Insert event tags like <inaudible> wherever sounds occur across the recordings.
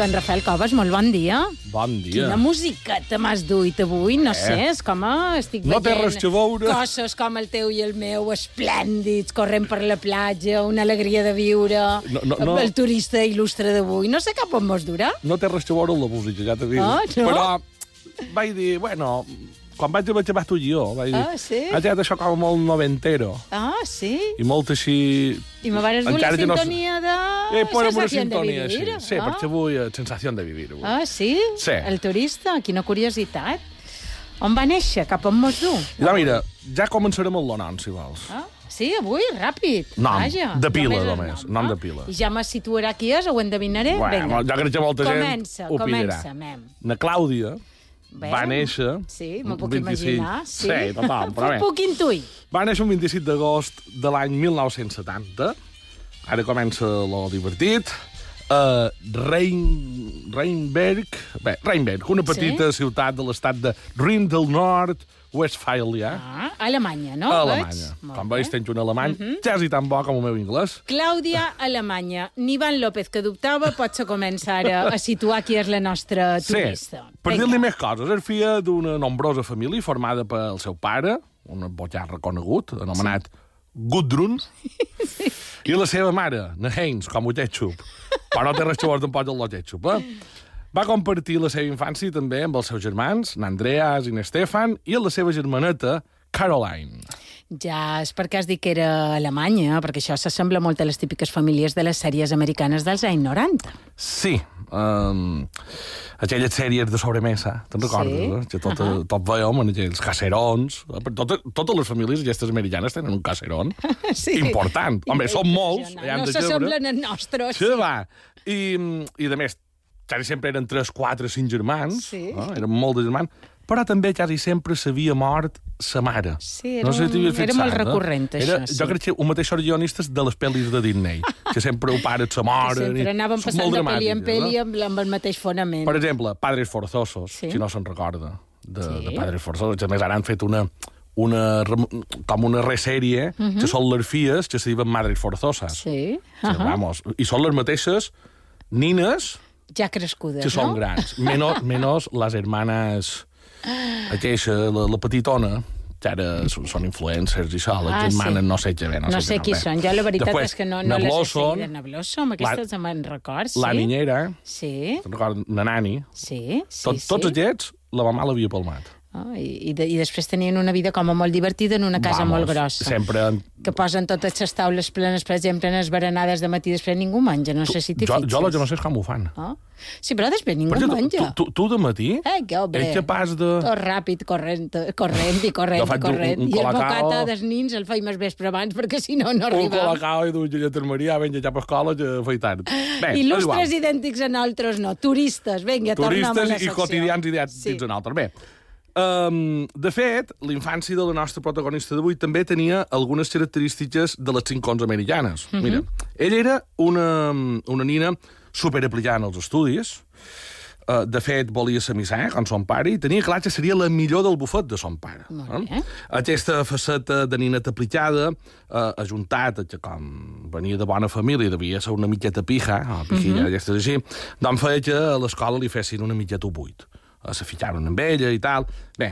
Joan Rafael Coves, molt bon dia. Bon dia. Quina musiqueta m'has duit avui, no sé, és com a... Estic No té veient res a veure. Cossos com el teu i el meu, esplèndids, corrent per la platja, una alegria de viure, No, no, no. el turista il·lustre d'avui. No sé cap on mos durà. No té res a veure la música, ja t'he dit. Ah, no? Però vaig dir, bueno, quan vaig haver acabat tu jo, vaig dir, Ah, sí? ha quedat això com molt noventero. Ah, sí? I molt així... I me Encara que no sintonia de... Eh, posa'm una Sensación de sintonia vivir. així. Sí, ah. perquè avui, eh, sensació de vivir. Avui. Ah, sí? Sí. El turista, quina curiositat. On va néixer? Cap on mos du? Doncs mira, ja començarem amb l'Onan, si vols. Ah, sí, avui, ràpid. Nom, Vaja. de pila, Només el només, nom de pila. I ja me situarà qui és, ho endevinaré? Bueno, Vinga. jo crec que molta comença, gent opinarà. Comença, mem. Na Clàudia Bé. va néixer... Sí, m'ho puc 25 imaginar. Sí, Sí, tothom, però bé. <laughs> Puc intuir. Va néixer un 27 d'agost de l'any 1970. Ara comença lo divertit. Uh, Rein... Reinberg... Bé, Reinberg, una petita sí? ciutat de l'estat de Rin del Nord, Westfàlia, Ah, Alemanya, no? Veig? Alemanya. Molt Com veus, tens un alemany uh -huh. quasi tan bo com el meu anglès. Clàudia, Alemanya. Nivan López, que dubtava, potser començar a, a situar qui és la nostra Sí, turista. per Vinga. dir-li més coses, és filla d'una nombrosa família formada pel seu pare, un bojà reconegut, anomenat Gudrun, <laughs> i la seva mare, na Heinz, com ho ketchup. Però no té res a veure tampoc amb el ketchup, eh? Va compartir la seva infància també amb els seus germans, n'Andreas i n'Estefan, i amb la seva germaneta, Caroline. Ja, és perquè has dit que era Alemanya, perquè això s'assembla molt a les típiques famílies de les sèries americanes dels anys 90. Sí, um, aquelles sèries de sobremesa, te'n recordes? Sí. Eh? Que tot, uh -huh. tot veiem en aquells caserons. Eh? Per Tot, totes les famílies aquestes americanes tenen un caseron <laughs> Sí. important. Home, són molts. No s'assemblen al nostre. Sí, va. I, I, de més, quasi sempre eren 3, 4, 5 germans. Sí. Eh? Eren molt de germans. Però també quasi sempre s'havia mort sa mare. Sí, era no sé si havies era fixat, molt recurrent, això, Era, sí. Jo crec que un mateix guionistes de les pel·lis de Disney, que sempre ho paren sa mare. Sempre i anàvem passant de pel·li en pel·li no? amb, amb el mateix fonament. Per exemple, Padres Forzosos, Sí. si no se'n recorda, de, Sí. de Padres Forzosos. que A més, ara han fet una, una, com una resèrie, uh -huh. que són les filles que se diuen Madres Forzosas. Sí, uh -huh. vamos, I són les mateixes nines ja crescudes, que són no? grans. Menos, menos les hermanes... Aquella, la, la petitona, que ara són, són influencers i això, les Ah, ah, sí. germanes no sé què bé. No, No sé què qui són. Jo la veritat Després, és que no, no les he seguides. Na Blossom, aquestes la, me'n record, sí? La niñera, Sí, te'n recordes? Na Nani. sí, sí. Tot, sí. Tots aquests, la mamà l'havia palmat. Oh, i, i, de, I després tenien una vida com a molt divertida en una casa Vamos, molt grossa. Sempre... Que posen totes les taules plenes, per exemple, en les berenades de matí, després ningú menja. No sé si t'hi fixes. jo, jo no sé com ho fan. Oh? Sí, però després ningú tu, menja. tu, tu, tu de matí Eh, que home. ets capaç de... Tot ràpid, corrent, corrent i corrent i faig un- corrent. un I el bocata dels nins el feim el vespre abans, perquè si no, no Un arribam. colacao i dues lletermeria, venja cap a escola, que feia tard. Bé, és Il·lustres idèntics a nosaltres, no. Turistes, vinga, tornem a la Turistes i quotidians idèntics sí. a nosaltres. Bé, um, de fet, la infància de la nostra protagonista d'avui també tenia algunes característiques de les cincons americanes. Mhm. Mira, ella era una, una nina superaplicada en els estudis, Uh, de fet, volia ser missà, com son pare, i tenia clar que seria la millor del bufet de son pare. Eh? Aquesta faceta de nina aplicada, uh, ajuntat, que com venia de bona família, devia ser una mitjeta pija, o pijilla, uh -huh. aquestes així, doncs feia que a l'escola li fessin una mitjeta buit. Uh, se fitxaren amb ella i tal. Bé,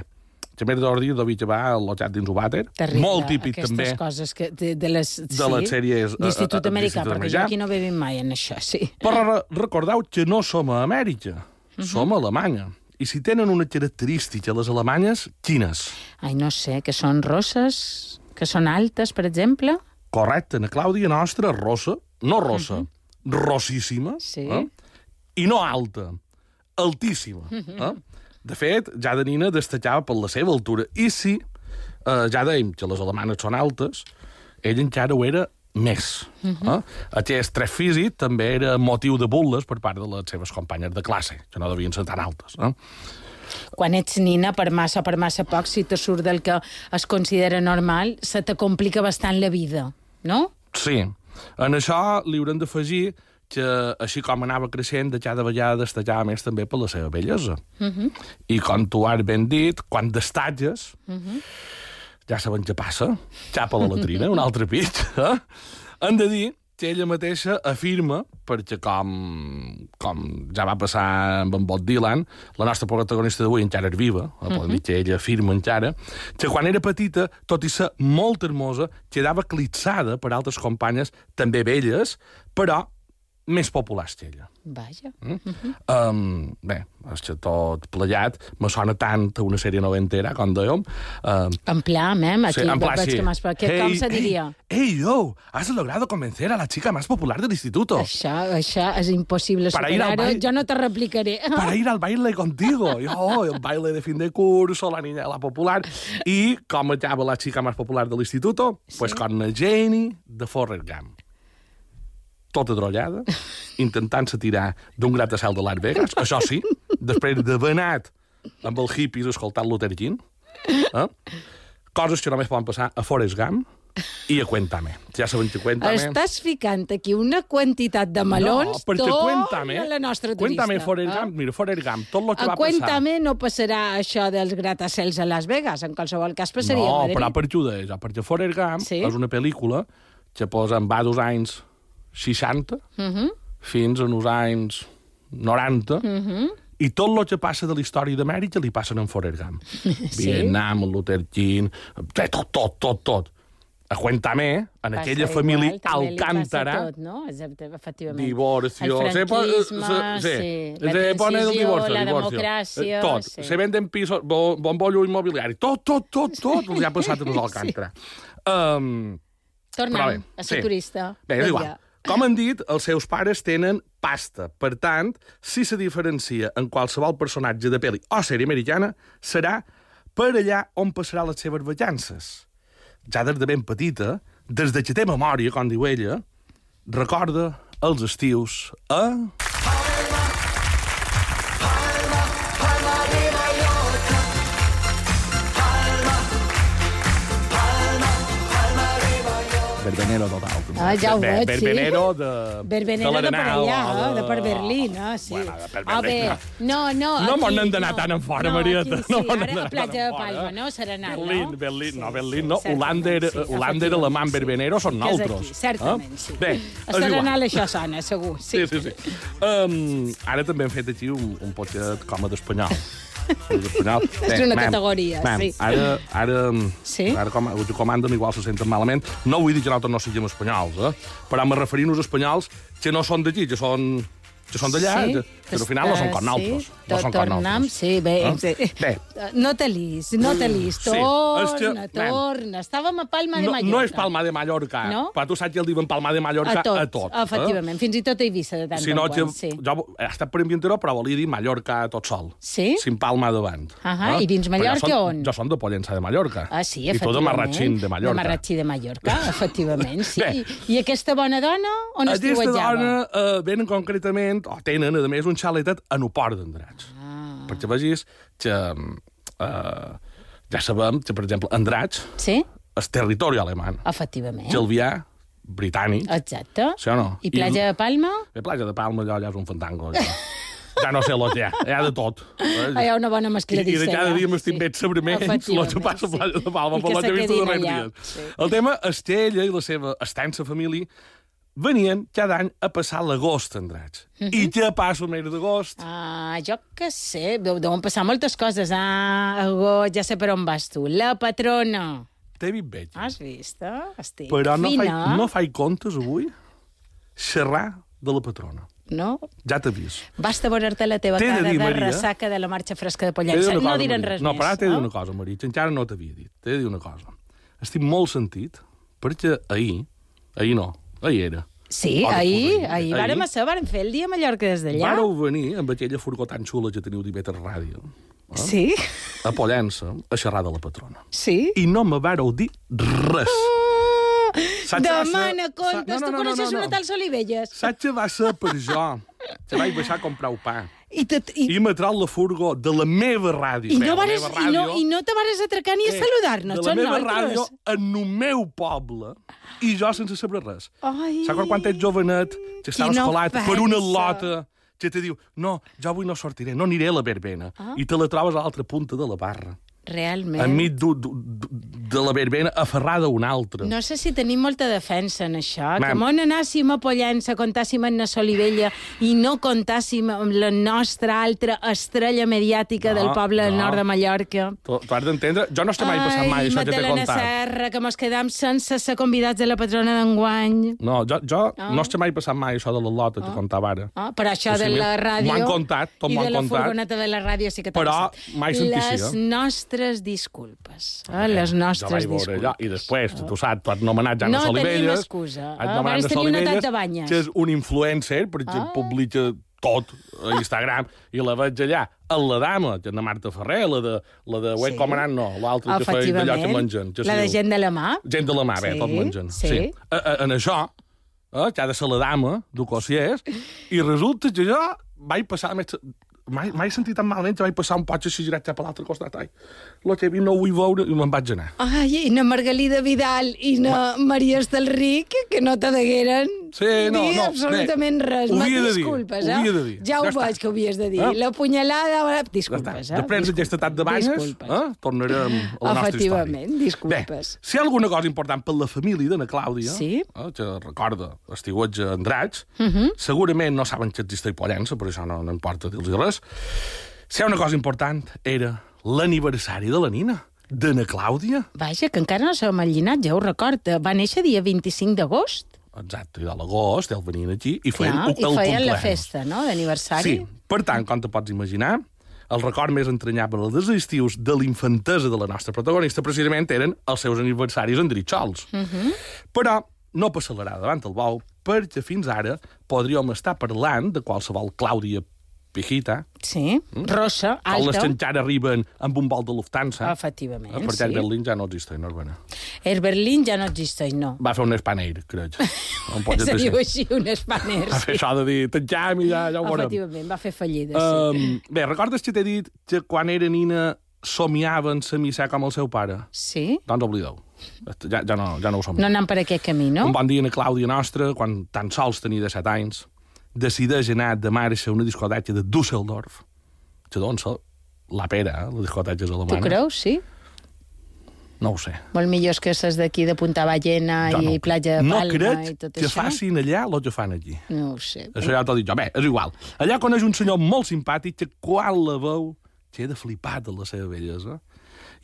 més d'ordi devia acabar allotjat dins un vàter. Terrible, Molt típic, aquestes també. coses que, de, de les, de les sèries, eh, D'Institut eh, Americà, d'Institut perquè jo Americà. aquí no vivim mai en això, sí. Però re recordeu que no som a Amèrica, Mhm. som a Alemanya. I si tenen una característica, les alemanyes, quines? Ai, no sé, que són rosses, que són altes, per exemple. Correcte, na Clàudia nostra, rossa, no rossa, rossíssima, Mhm. Sí. eh? i no alta, altíssima. Mhm. Eh? De fet, ja de nina destacava per la seva altura. I si eh, ja dèiem que les alemanes són altes, ella encara ho era més. Mhm. eh? Aquest tret físic també era motiu de burles per part de les seves companyes de classe, que no devien ser tan altes. Eh? Quan ets nina, per massa per massa poc, si te surt del que es considera normal, se te complica bastant la vida, no? Sí. En això li haurem d'afegir que així com anava creixent, de cada vegada destacava més també per la seva bellesa. Uh -huh. I com tu has ben dit, quan destatges, uh -huh. ja sabem què passa, xapa la latrina, un altre pit. Eh? Hem de dir que ella mateixa afirma, perquè com, com ja va passar amb en Bob Dylan, la nostra protagonista d'avui encara és viva, uh -huh. dir que ella afirma encara, que quan era petita, tot i ser molt hermosa, quedava eclipsada per altres companyes, també velles, però més populars que ella. Vaja. Mm? Uh -huh. um, bé, que tot plegat me sona tant a una sèrie noventera, com dèiem. Um, en pla, mem, aquí sí, en pla, veig sí. que m'has... Hey, com se diria? Hey, hey, yo, has logrado convencer a la chica más popular del instituto. Això, això és impossible Para ir al superar-ho. baile- Jo no te replicaré. Para ir al baile contigo. <laughs> Yo, el baile de fin de curso, la niña de la popular. I com acaba la chica más popular del instituto? Sí. Pues con la Jenny de Forrest Gump. Tota drollada, intentant-se tirar d'un gratacel de Las Vegas, això sí, després d'haver anat amb els hippies escoltant Luther King. Eh? Coses que només poden passar a Forrest Gump i a Cuéntame. Ja sabem que Cuéntame... Estàs ficant aquí una quantitat de melons, no, perquè tot Cuéntame, la nostra turista. Cuéntame Forrest. Gump, mira, Forrest Gump, tot el que A va passar... Cuéntame no passarà això dels gratacels a Las Vegas. En qualsevol cas passaria no, a Madrid. però per això, perquè Forrest Gump Sí. és una pel·lícula que posa en va dels anys 60 Uh -huh. fins als anys 90 Uh -huh. i tot el que passa de la història d'Amèrica li passen en Forrest Gump. <laughs> Sí? Vietnam, Luther King, eh, tot, tot, tot, tot. A Cuéntame, en Passa aquella igual, família Alcántara, Tot, no? Exacte, efectivament. divorcio, El se pone- franquisme, se- sí. se- La se pone el divorcio, la divorcio. democràcia... Eh, Tot. Sí. Se venden pisos, bo, bombollo immobiliari, tot, tot, tot, tot, li ha passat a nos <laughs> Alcántara. Um, Tornem bé, a ser sí. turista. Bé, és igual. Com han dit, els seus pares tenen pasta. Per tant, si se diferencia en qualsevol personatge de pel·li o sèrie americana, serà per allà on passarà les seves vacances. Ja des de ben petita, des de que té memòria, com diu ella, recorda els estius a... Verbenero total. també. Ah, ja ho veig, sí. Verbenero de... Verbenero de, per l'Arenal, allà, o de per Berlín, ah, sí. Bueno, de per A Berlín, no, no... No aquí, m'ho n'hem d'anar no. tan en fora, no, Marieta. Aquí, sí, No ara a Platja de Palma, no? Serà anar, Berlín, no? Berlín, Sí, no, Berlín, no. Holanda era, sí, Holanda era alemany, Verbenero són Que és nosaltres. aquí, certament, Eh? sí. Bé, a és igual. Serenal això sona, segur. Sí, Sí, sí, sí. Um, ara també hem fet aquí un, un potxet com a d'espanyol. Espanyol. És una categoria, sí. Ara, ara, Sí? ara com, que comanden igual se senten malament. No vull dir que nosaltres no siguem espanyols, eh? però me referim-nos a espanyols que no són d'aquí, que són que són d'allà, Sí, que al final no són com sí, nosaltres. No tot són nosaltres. sí, bé, Eh? sí. Bé. <laughs> No te lis, no te lis, Sí, torna, que, nen, torna. Estàvem a Palma de No, Mallorca. no és Palma de Mallorca, No? però tu saps que el diuen Palma de Mallorca a tot, a tot. eh? efectivament, fins i tot a Eivissa de tant Si en no, quant, que, sí. jo he estat per Ambienteró, però volia dir Mallorca tot sol. Sí? Sin Palma davant. Ahà, i dins Però Mallorca jo són, on? Jo som de Pollença de Mallorca. Ah, sí, I tu de efectivament. Marratxín de Mallorca. De Marratxí de Mallorca, <laughs> efectivament, sí. Bé. I aquesta bona dona on Aquesta estiuetjava? dona eh, venen concretament, o tenen, a més, un xaletet a Nuport d'Andratx. Ah. Perquè vegis que... Eh, ja sabem que, per exemple, Andratx Sí, és territori alemany. efectivament. Gelvià, britànic. Exacte. Sí o no? I Platja de Palma? Bé, Platja de Palma, allò ja és un fantango. Ja, <laughs> ja no sé el que hi ha, hi ha de tot. Ah, hi ha una bona I, mescladissa. I de cada allà, dia m'estic sí. veig sobre menys el que passa a Platja de Palma, I per que he vist allà, dies. sí. El tema és que ella i la seva extensa família venien cada any a passar l'agost a Andratx. I què passa el mes d'agost? Ah, jo què sé, deu- deuen passar moltes coses. Ah, agost, ja sé per on vas tu. La patrona. T'he vist veig. Has vist, eh? Estic Però no fina. no faig comptes avui xerrar de la patrona. No? Ja t'he vist. Basta veure-te la teva de cara de, dir, Maria, ressaca de la marxa fresca de de Pollença. No cosa, diran Maria. res no, més. però ara t'he de dir una cosa, Maria, encara no t'havia dit. T'he de dir una cosa. Estic molt sentit, perquè ahir, ahir no, ahir era, Sí, Hora, ahir, ahir. ahir, Ahir. vàrem vàrem fer el dia a Mallorca des d'allà. Vàreu venir amb aquella furgó tan xula que teniu d'Ibeter Ràdio, Sí, a Pollença, a xerrar de la patrona. sí. I no me vàreu dir res. Ser? Demana Sa- comptes, no, no, tu no, coneixes no, no. una tal Solivelles. Saps què va ser per jo? Que vaig baixar a comprar un pa. I, tot, i, I m'ha tret la furgó de la meva ràdio. i, no vares, meva i, no, ràdio, i no te vares atracar ni a eh, saludar-nos, De la meva nosaltres. ràdio en el meu poble i jo sense saber res. Ai. Saps quan ets jovenet, que estaves Quina colat per una lota, que te diu, no, jo avui no sortiré, no aniré a la verbena. Ah. I te la trobes a l'altra punta de la barra. Realment. enmig du- du- du- de la verbena aferrada a una altra. No sé si tenim molta defensa en això, que Mam. mon anàssim a Pollença, contàssim en Solivella i no contàssim amb la nostra altra estrella mediàtica No, del poble del no. nord de Mallorca. Tu, tu has d'entendre... Jo no estic mai passant mai això que t'he contat. Serra, que mos quedam sense ser convidats de la patrona d'enguany. No, jo, jo no estic mai passant mai això de la lota que contava ara. Oh, però això O sigui, de la ràdio... m'ho han contat, tot I m'ho de han la contat. furgoneta de la ràdio sí que t'ha Però passat. mai sentit Les això. Nostres disculpes. Eh? Les jo nostres vaig veure disculpes. allò, i després, tu, tu saps, tu has nomenat Jana No tenim Solivelles. excusa. Has Ah, nomenat abans Jana tenia una banyes. que és un influencer, perquè Ah. publica tot a Instagram, i la veig allà, a la dama, que la Marta Ferrer, la de, la de Web Sí. Comanant, no, l'altra que feia d'allò que mengen. Que La de diu- gent de la mà. Gent de la mà, bé, Sí, tot mengen. sí. A, a, en això, eh, que ha de ser la dama, és, i resulta que jo vaig passar... Més, mai, mai he sentit tan malament que vaig passar un potxe així cap a l'altre costat. Ai, lo que vi no ho vull veure i me'n vaig anar. Ai, i na Margalida Vidal i na Maria Estelric, que no te degueren Sí, no, dir no, absolutament bé, res. ho havia de dir, Disculpes, ho eh? havia de dir. Ja ho Ja està. veig que ho havies de dir. Eh? La punyalada... Ja Disculpes, està. eh? Després d'aquest estat de Disculpes. eh, tornarem a la nostra història. Efectivament, disculpes. Bé, si hi ha alguna cosa important per la família d'Anna Clàudia, Sí. eh, que recorda estiuetge Andrats, uh Mhm. -huh. segurament no saben que existeix Pollença, per això no, no importa dir-los res. Si hi ha una cosa important, era l'aniversari de la nina, d'Anna Clàudia. Vaja, que encara no som al llinatge, ho recorda. Va néixer dia 25 d'agost. Exacte, i de l'agost, ells venien aquí i feien Clar, el I feien la cumpleaños. festa, no?, d'aniversari. Sí, per tant, com te pots imaginar, el record més entranyable dels estius de l'infantesa de la nostra protagonista precisament eren els seus aniversaris en Dritxols. Uh -huh. Però no passarà davant el bou, perquè fins ara podríem estar parlant de qualsevol Clàudia Pijita, Sí, rossa, com les alta. que encara arriben amb un vol de Lufthansa. Efectivament, Eh, per sí. tant, Berlín ja no existeix, Norbana. Air Berlin ja no existeix, no. Va fer un Spanair, crec. <laughs> Un Se diu així. un espanner. Va fer això de dir, tanquem i ja, ja ho veurem. Efectivament, va fer fallida, sí. Um, bé, recordes que t'he dit que quan era nina somiava en ser com el seu pare? Sí? Doncs oblideu. Ja, ja, no, ja no ho somia. No anant per aquest camí, no? Un bon dia, na Clàudia nostra, quan tan sols tenia 17 anys, decideix anar de marxa a una discoteca de Düsseldorf, que d'on la pera, eh? la discoteca és Tu alemana. creus, sí? No ho sé. Molt millors que ses d'aquí de Punta Ballena Jo i no, Platja de no Palma crec i tot que això. facin allà el que fan aquí. No ho sé. Això ja t'ho dic jo. Bé, és igual. Allà coneix un senyor molt simpàtic que quan la veu queda flipat de la seva bellesa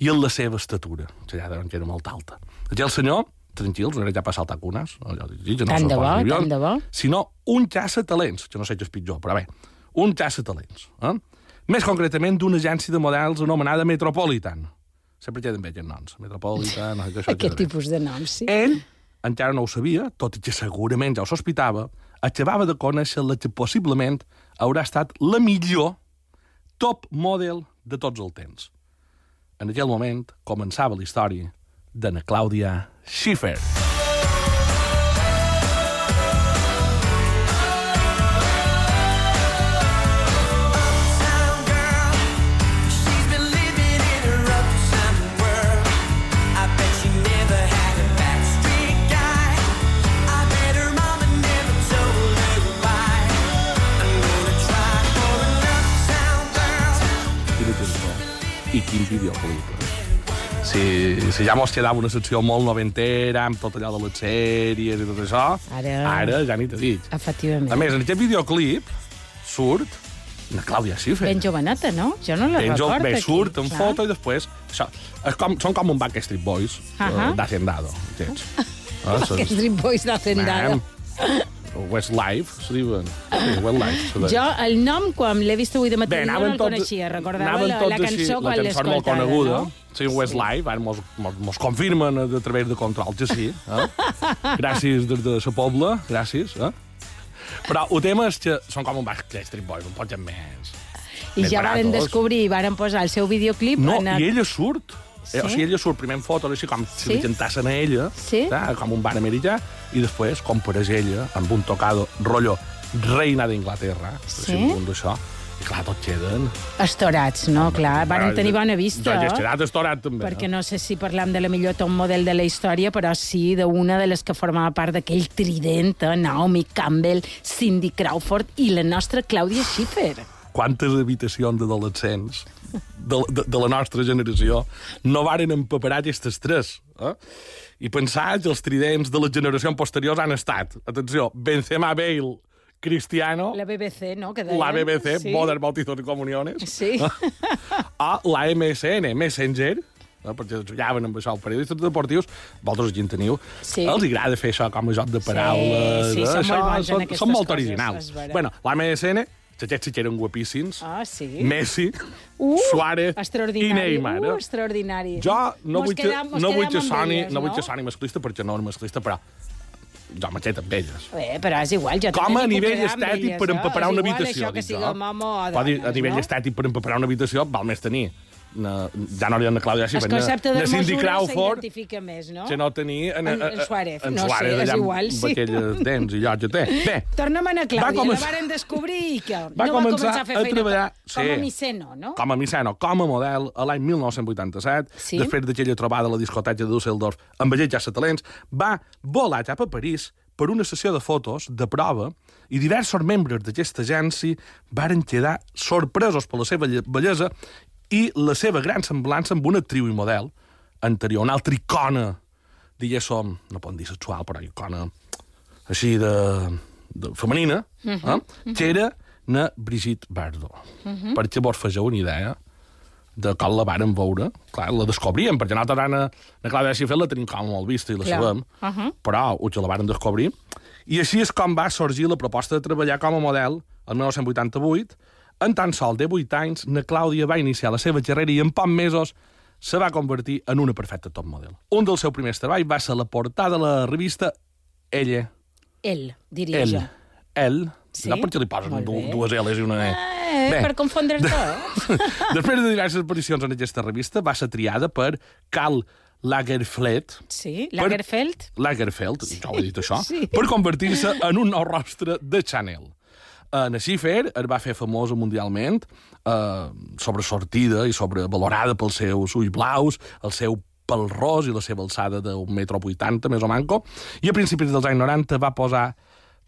i en la seva estatura, que ja deuen que era molt alta. Aquell senyor, tranquils, no era ja per saltar cunes, allò, no Tant de bo, tant de bo. sinó un caça talents, que no sé què és pitjor, però bé, un caça talents. Eh? Més concretament d'una agència de models anomenada Metropolitan. Sempre queden bé aquests noms. Metropolitan, no sé què, això Aquest tipus de noms, sí. Ell encara no ho sabia, tot i que segurament ja ho sospitava, acabava de conèixer la que possiblement haurà estat la millor top model de tots els temps. En aquell moment començava la història d'Anna Clàudia Schiffer. Uptown quin videoclip. eh? Si, si ja mos quedava una secció molt noventera, amb tot allò de les sèries i tot això, Ara- ara ja ni t'he dit. Efectivament. A més, en aquest videoclip surt la Clàudia Schiffer. Ben joveneta, no? Jo no la Ben jo, recordo bé, aquí. surt en clar. foto i després... Això, és com, són com un Backstreet Boys uh Ahà. -huh. d'Hacendado, aquests. <laughs> Ah, són- Que Street Boys d'Hacendado. Westlife, se diuen. Sí, Westlife. se. Jo, el nom, quan l'he vist avui de matí, Bé, no el tots- coneixia. Recordava la, la cançó quan La cançó molt coneguda. no? Sí, Westlife, ara mos, mos, mos confirmen a través de control que sí. Eh? <laughs> gràcies des de la Pobla, gràcies. Eh? Però el tema és que són com un Backstreet Boys, un poc més... I més ja varen baratos. descobrir i varen posar el seu videoclip No, en... i ella surt. Sí? Eh, o sigui, ella surt primer en fotos, així com si Sí? li cantassen a ella, Sí? eh, com un bar americà, i després, com per ella, amb un tocado rotllo reina d'Inglaterra, Sí? un d'això, i clar, tots queden... Estorats, no? Clar, varen tenir bona vista, Jo he eh? quedat estorat, també. Perquè no sé si parlam de la millor top model de la història, però sí d'una de les que formava part d'aquell trident, eh? Naomi Campbell, Cindy Crawford i la nostra Clàudia Schiffer. Quantes habitacions d'adolescents de, de, de la nostra generació no varen empaperar aquestes tres. Eh? I pensar que els tridents de les generacions posteriors han estat, atenció, Benzema, Bale, Cristiano, La BBC, no? Que deien. la BBC, sí. Modern Bautizos y Comuniones, Sí. a la MSN, Messenger, eh, perquè jugaven amb això els periodistes deportius, vosaltres aquí en teniu, Sí. els agrada fer això com a joc de paraules. sí, eh, són molt són, són molt coses, originals. vera. Bueno, la MSN, aquests sí que eren guapíssims, Ah, sí? Messi, Uh, Suárez i. Neymar. Uh, eh? extraordinari. Jo no Mos vull que, quedam- no vull que soni, elles, no vull no? que soni masclista perquè no és masclista, però jo m'aixet amb elles. Bé, però és igual, jo Com a nivell estètic elles, per eh? empaperar És una igual habitació. això que dic sigui jo. home o dir, a nivell no? estètic per empaperar una habitació val més tenir na, ja no han de Clàudia El Schiffer, concepte na, de Cindy Crawford, més, no? que no tenir en, En- en Suárez. en No sé, Suárez és allà amb- igual, sí. aquelles dents i que té. Bé, Torna'm a Va Clàudia, començar- la varen descobrir i que Va no va començar a fer a treballar- com, com sí. a miceno, no? com a Miceno, com a model, a l'any 1987, Sí. després d'aquella trobada a la discoteca de Düsseldorf amb aquells ja talents, va volar cap a París per una sessió de fotos de prova i diversos membres d'aquesta agència varen quedar sorpresos per la seva lle- bellesa i la seva gran semblança amb una actriu i model anterior, una altra icona, diguéssim, no podem dir sexual, però icona així de, de femenina, eh? que era na Brigitte Bardot. Perquè vos fegeu una idea de com la varen veure. Clar, la descobríem, perquè nosaltres ara la Clàudia Schiffer la tenim com molt vista i la Clar. sabem, però us la varen descobrir. I així és com va sorgir la proposta de treballar com a model el 1988. En tan sol de 8 anys, na Clàudia va iniciar la seva carrera i en pocs mesos se va convertir en una perfecta top model. Un dels seus primers treballs va ser la portada de la revista Ella, Ell, diria ell, jo. ell, Sí? no perquè li posen du dues L's i una E. Eh, Bé. per confondre tot. <laughs> Després de diverses aparicions en aquesta revista, va ser triada per Karl Lagerfeld, Sí, Lagerfeld. Lagerfeld, sí. ja ho he dit això, Sí. per convertir-se en un nou rostre de Chanel. En Schiffer es va fer famosa mundialment, eh, sobresortida i sobrevalorada pels seus ulls blaus, el seu pèl ros i la seva alçada d'un metro vuitanta, més o manco, i a principis dels anys 90 va posar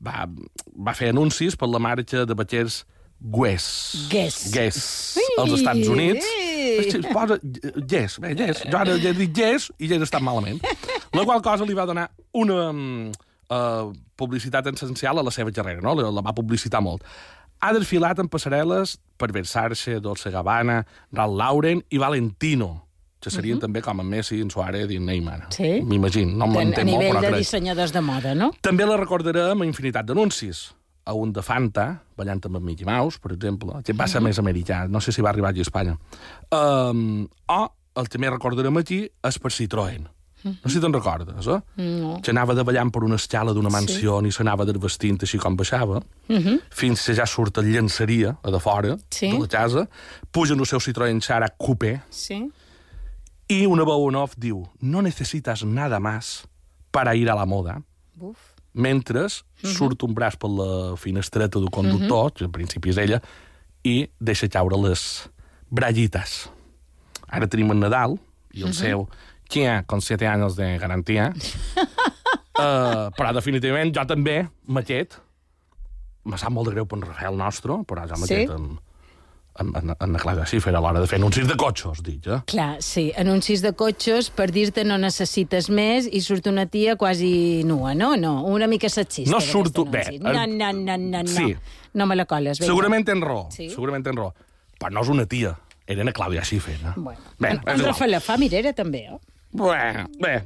va, va fer anuncis per la marxa de batxers Guess. Guess. Guess, als Estats Units. Es posa Guess, bé, Guess. Jo ara he dit Guess i ja he estat malament. La qual cosa li va donar una uh, publicitat essencial a la seva carrera, no? La, la va publicitar molt. Ha desfilat en passarel·les per Versace, Dolce Gabbana, Ralph Lauren i Valentino, que serien també com en Messi, en Suárez i en Neymar. Sí. M'imagino, no a m'entenc molt, nivell però de crec. dissenyadors de moda, no? També la recordarem a infinitat d'anuncis. A un de Fanta, ballant amb Mickey Mouse, per exemple, que va ser més americà, no sé si va arribar aquí a Espanya. Um, o el que més recordarem aquí és per Citroën. No sé si te'n recordes, eh? No. Que anava de ballant per una escala d'una mansió i s'anava desvestint així com baixava, fins que ja surt el llançaria a de fora Sí. de la casa, puja en el seu Citroën Xara Coupé, Sí. i una veu en off diu no necesitas nada más para ir a la moda Buf. mentre surt un braç per la finestreta del conductor, que en principi és ella, i deixa caure les braguites. Ara tenim el Nadal, i el seu Kia con 7 anys de garantia. uh, <laughs> però definitivament jo també m'aquest. Me sap molt de greu per en Rafael nostre, però jo m'aquest Sí? amb, amb, amb, amb la Schiffer a l'hora de fer anuncis de cotxos, dic, eh? Clar, sí, anuncis de cotxes per dir-te no necessites més i surt una tia quasi nua, no? No, una mica sexista. No surto- bé, No, el- no, no, no, no. Sí. No me la coles. vinga. Segurament tens raó, Sí? segurament tens raó. Però no és una tia, era na Clàudia Schiffer. Eh? Bueno, Bé, en, en igual. Rafael la fa mirera, també, eh? Bé, bé.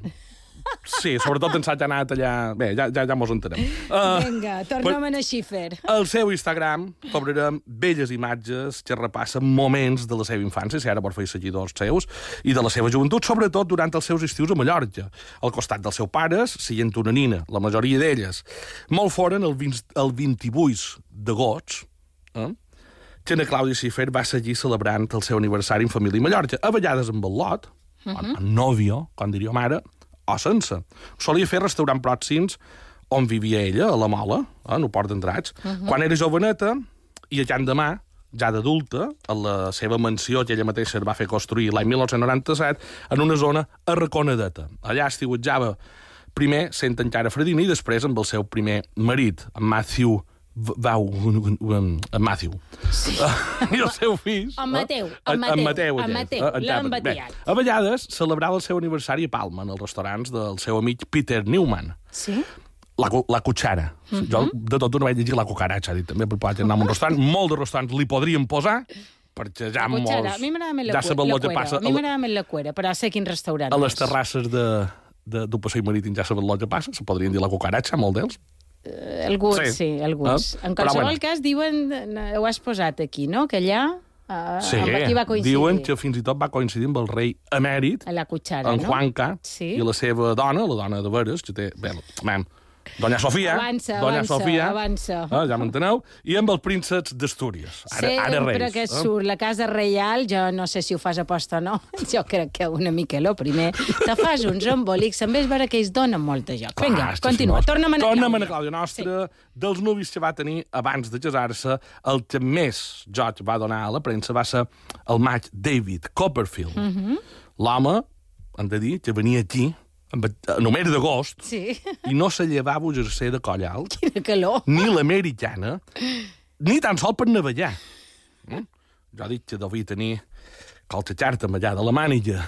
Sí, sobretot en anat allà... Bé, ja, ja, ja mos entenem. Uh, <laughs> Vinga, tornem a Schiffer. al seu Instagram cobrarem belles imatges que repassen moments de la seva infància, si ara vols fer seguidors seus, i de la seva joventut, sobretot durant els seus estius a Mallorca, al costat dels seus pares, siguent una nina, la majoria d'elles. Molt foren el, 20, el 28 d'agost, eh? que na Clàudia Schiffer va seguir celebrant el seu aniversari en família a Mallorca, a vegades amb el lot, uh -huh. amb nòvio, com diria mare, o sense. Solia fer restaurants pròxims on vivia ella, a la Mola, eh, en el Port d'Endrats. Uh -huh. Quan era joveneta, i allà demà, ja d'adulta, a la seva mansió que ella mateixa va fer construir l'any 1997, en una zona arraconadeta. Allà estiuetjava primer sent encara Fredina i després amb el seu primer marit, en Matthew va un, un, en Matthew. Sí. <laughs> I el seu fill... En Mateu, eh, en Mateu, Mateu, en Mateu, eh. A vegades celebrava el seu aniversari a Palma, en els restaurants del seu amic Peter Newman. Sí? La, la cuchara. Mhm. -huh. Jo de tot no vaig llegir la cucaracha, ha dit també, perquè pot anar a un restaurant. Molts de restaurants li podrien posar, perquè ja La molts... A mi m'agrada més la, ja la que cuera. passa A mi a, la- m'agrada més la cuera, però sé quin restaurant a les terrasses de, de, d'un passeig marítim ja saben el que passa, se podrien dir la cucaracha, molt d'ells. Eh, Alguns, Sí. sí, alguns. Ah, En qualsevol bueno. cas, diuen, eh, ho has posat aquí, no?, que allà uh, Sí, amb qui va coincidir. diuen que fins i tot va coincidir amb el rei emèrit, A la cuchara, en no? Juanca, Sí. i la seva dona, la dona de veres, que té... Bé, mam, Doña Sofia. Avança, Doña avança, Sofia, avança. Eh, ja m'enteneu? I amb els prínceps d'Astúries. Ara, Sempre ara reis. que eh? surt la casa reial, jo no sé si ho fas a posta o no, <laughs> jo crec que una mica lo primer, te fas uns embolics, també és vera que ells donen molt de joc. Vinga, Clar, que continua, torna'm a. Torna'm a Clàudia Nostra. Sí. Dels nuvis que va tenir abans de casar-se, el que més joc va donar a la premsa va ser el maig David Copperfield. Mm. -hmm. L'home, hem de dir, que venia aquí amb, en el mes d'agost Sí, i no se llevava un jersei de coll alt, quina calor. ni l'americana, ni tan sol per navegar. Mm? Jo dic que devia tenir colxa xarta amb allà de la màniga.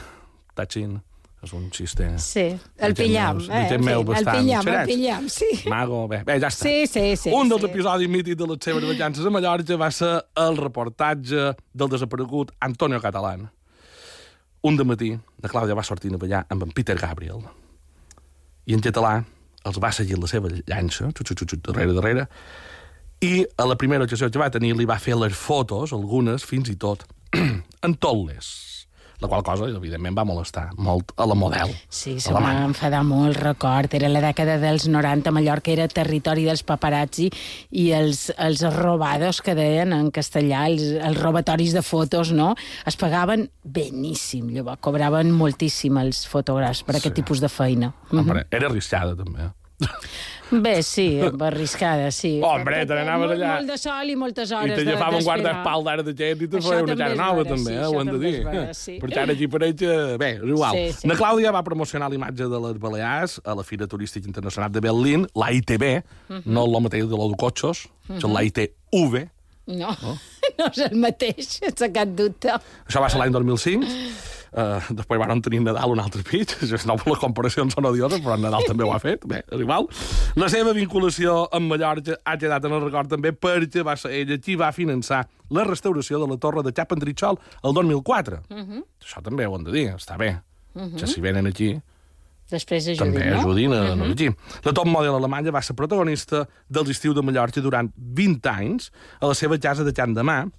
Tatxin, és un xiste. Sí, el pillam, eh? fi, el pillam, el pillam, sí. Mago, bé, bé, ja està. Sí, sí, sí. Un dels sí. episodis mítics de les seves vacances a Mallorca va ser el reportatge del desaparegut Antonio Catalán. Un de matí, la Clàudia va sortir a ballar amb en Peter Gabriel. I en català els va seguir la seva llança, xut, xut, xut, darrere, darrere, i a la primera ocasió que va tenir li va fer les fotos, algunes fins i tot, <clears throat> en tolles. La qual cosa, evidentment, va molestar molt a la model. Sí, se m'ha enfadat molt, record. Era la dècada dels 90, Mallorca era territori dels paparazzi i els, els robados, que deien en castellà, els, els robatoris de fotos, no? Es pagaven beníssim, llavors cobraven moltíssim els fotògrafs per aquest tipus de feina. Hombre, era arriscada, també. Bé, sí, arriscada, sí. Hombre, te n'anaves Molt- allà. Molt de sol i moltes I hores te de- agafava un d'esperar. guardaespaldas de gent i te feia una cara nova, també, sí, eh, ho hem de dir. vera, sí. Per tant, aquí pareix... Bé, és igual. Sí, sí. La Clàudia va promocionar l'imatge de les Balears a la Fira Turística Internacional de Berlín, la ITB, Mhm. no el mateix de l'Oducotxos, és la ITV. No, <laughs> no és el mateix, sense cap dubte. Això va ser l'any 2005. Uh, després van tenir Nadal un altre pit. <laughs> No, les comparacions són odioses, però Nadal també ho ha fet. Bé, és igual. La seva vinculació amb Mallorca ha quedat en el record també perquè va ser ella qui va finançar la restauració de la torre de Cap Entritxol el 2004. Uh -huh. Això també ho hem de dir, està bé. Uh -huh. Que si venen aquí, Després ajudin, també no? ajudin a uh -huh. La top model alemanya va ser protagonista dels estius de Mallorca durant 20 anys a la seva casa de Can de Mà,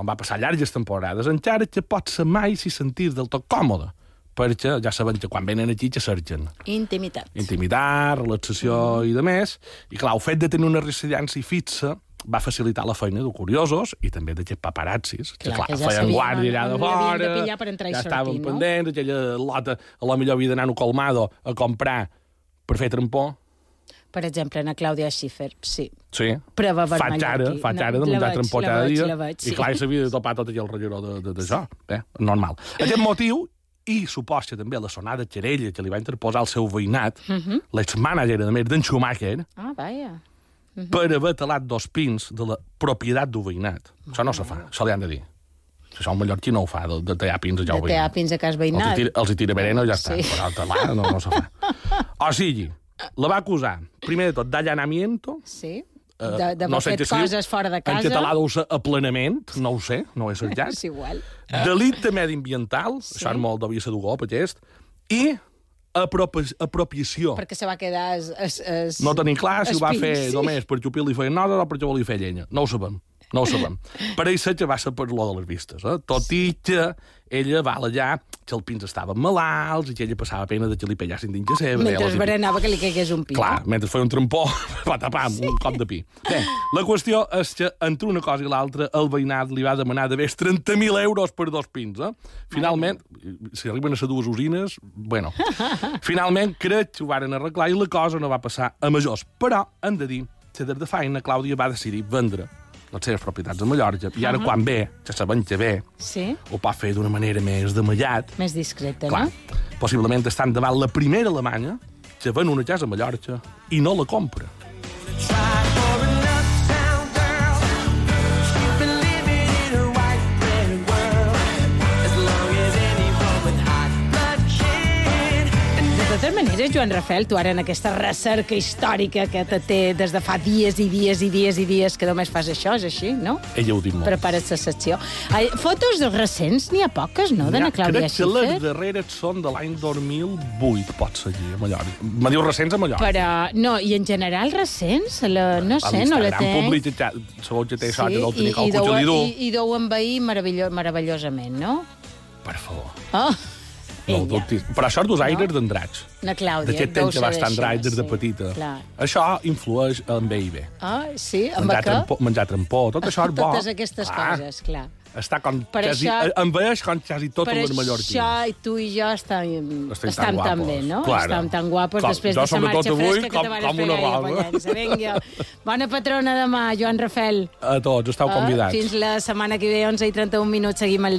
on va passar llargues temporades, encara que pot ser mai si sentir del tot còmode, perquè ja saben que quan venen aquí que cerquen Intimitat. intimitat, relaxació i de més, i clar, el fet de tenir una residència fixa va facilitar la feina de curiosos i també d'aquests paparazzis, que, Clar, que ja feien guàrdia allà de l'havien de fora, pillar per entrar i ja sortir, estaven no? pendents, aquella lota a la millor havia d'anar a colmado a comprar per fer trampó, Per exemple, en Clàudia Schiffer, sí. Sí. Prova faig vermella ara, aquí. faig No, ara de menjar veig, dia. la veig, I clar, s'havia de topar tot allò al regueró de, de, d'això. Eh? Normal. <laughs> Aquest motiu i suposa també la sonada querella que li va interposar el seu veïnat, Mhm. l'ex-mànager, a més, d'en Schumacher, Ah, vaja. per haver talat dos pins de la propietat del veïnat. Això no se fa, això li han de dir. Això un mallorquí no ho fa, de, de tallar pins a De jou tear veïnat. pins a cas Els hi veïnat. tira, els hi tira verena i ja està. Sí. Però talar no, no se fa. <laughs> O sigui, la va acusar, primer de tot, d'allanamiento, Sí. Eh, De, de no sé fet què es diu. coses fora de En casa. català deu ser aplanament, no ho sé, no ho he <laughs> cercat. És igual. Delicte mediambiental, sí. això és molt devia ser d'Ugop, aquest, i apropi apropiació. Perquè se va quedar... Es, es, es, No tenim clar si ho va fer només per xupir-li feien nosa o perquè volia fer llenya. No ho sabem. No ho sabem. Pareix ser que va ser per lo de les vistes. Eh? Tot i que ella va allà que els pins estaven malalts i que ella passava pena de que li pellassin dins de seva. Mentre es berenava que li caigués un pi. Clar, mentre feia un trampó, <laughs> va tapar amb un cop de pi. Bé, la qüestió és que entre una cosa i l'altra el veïnat li va demanar de més 30.000 euros per dos pins. Eh? Finalment, si arriben a ser dues usines, bueno, finalment crec que ho varen arreglar i la cosa no va passar a majors. Però, hem de dir que des de feina Clàudia va decidir vendre les seves propietats a Mallorca i ara quan ve, que sabem que ve, Sí? ho pot fer d'una manera més de mallat, Més discreta, Clar, no? possiblement estan davant la primera Alemanya que ven una casa a Mallorca i no la compra. Try és Joan Rafel, tu ara en aquesta recerca històrica que te té des de fa dies i dies i dies i dies que només fas això, és així, no? Ella ho diu molt. Prepares la secció. Ai, fotos recents n'hi ha poques, no, de na Ja, Clàudia Crec que les Schiffer? darreres són de l'any 2008, pot seguir, a Mallorca. Me diu recents a Mallorca. Però, no, i en general recents? La, no sé, no la tenc. publicitat, segons que té sort de no i, tenir i, deu, li i, i deu envair meravello, meravellosament, no? Per favor. Oh, No dubtis. Però això és dos aires d'endrats. na Clàudia. D'aquest temps que va estar en d'això, dracs des de petita. Clar. Això influeix en bé i bé. Ah, sí? Amb Menjar trampó, menjar trampó, tot això és bo. Totes aquestes Clar. coses, clar. Està com Per quasi, això- envaeix com quasi totes Per les això mallorquines. i tu i jo estem, Estem estem tan tan bé, no? claro. Estem tan guapos Com- després jo de la sobretot marxa avui, fresca que com- te van com una roba. <laughs> Vinga. Bona patrona demà, Joan Rafel. A tots, esteu convidats. Fins la setmana que ve, 11 i 31 minuts, seguim el dia.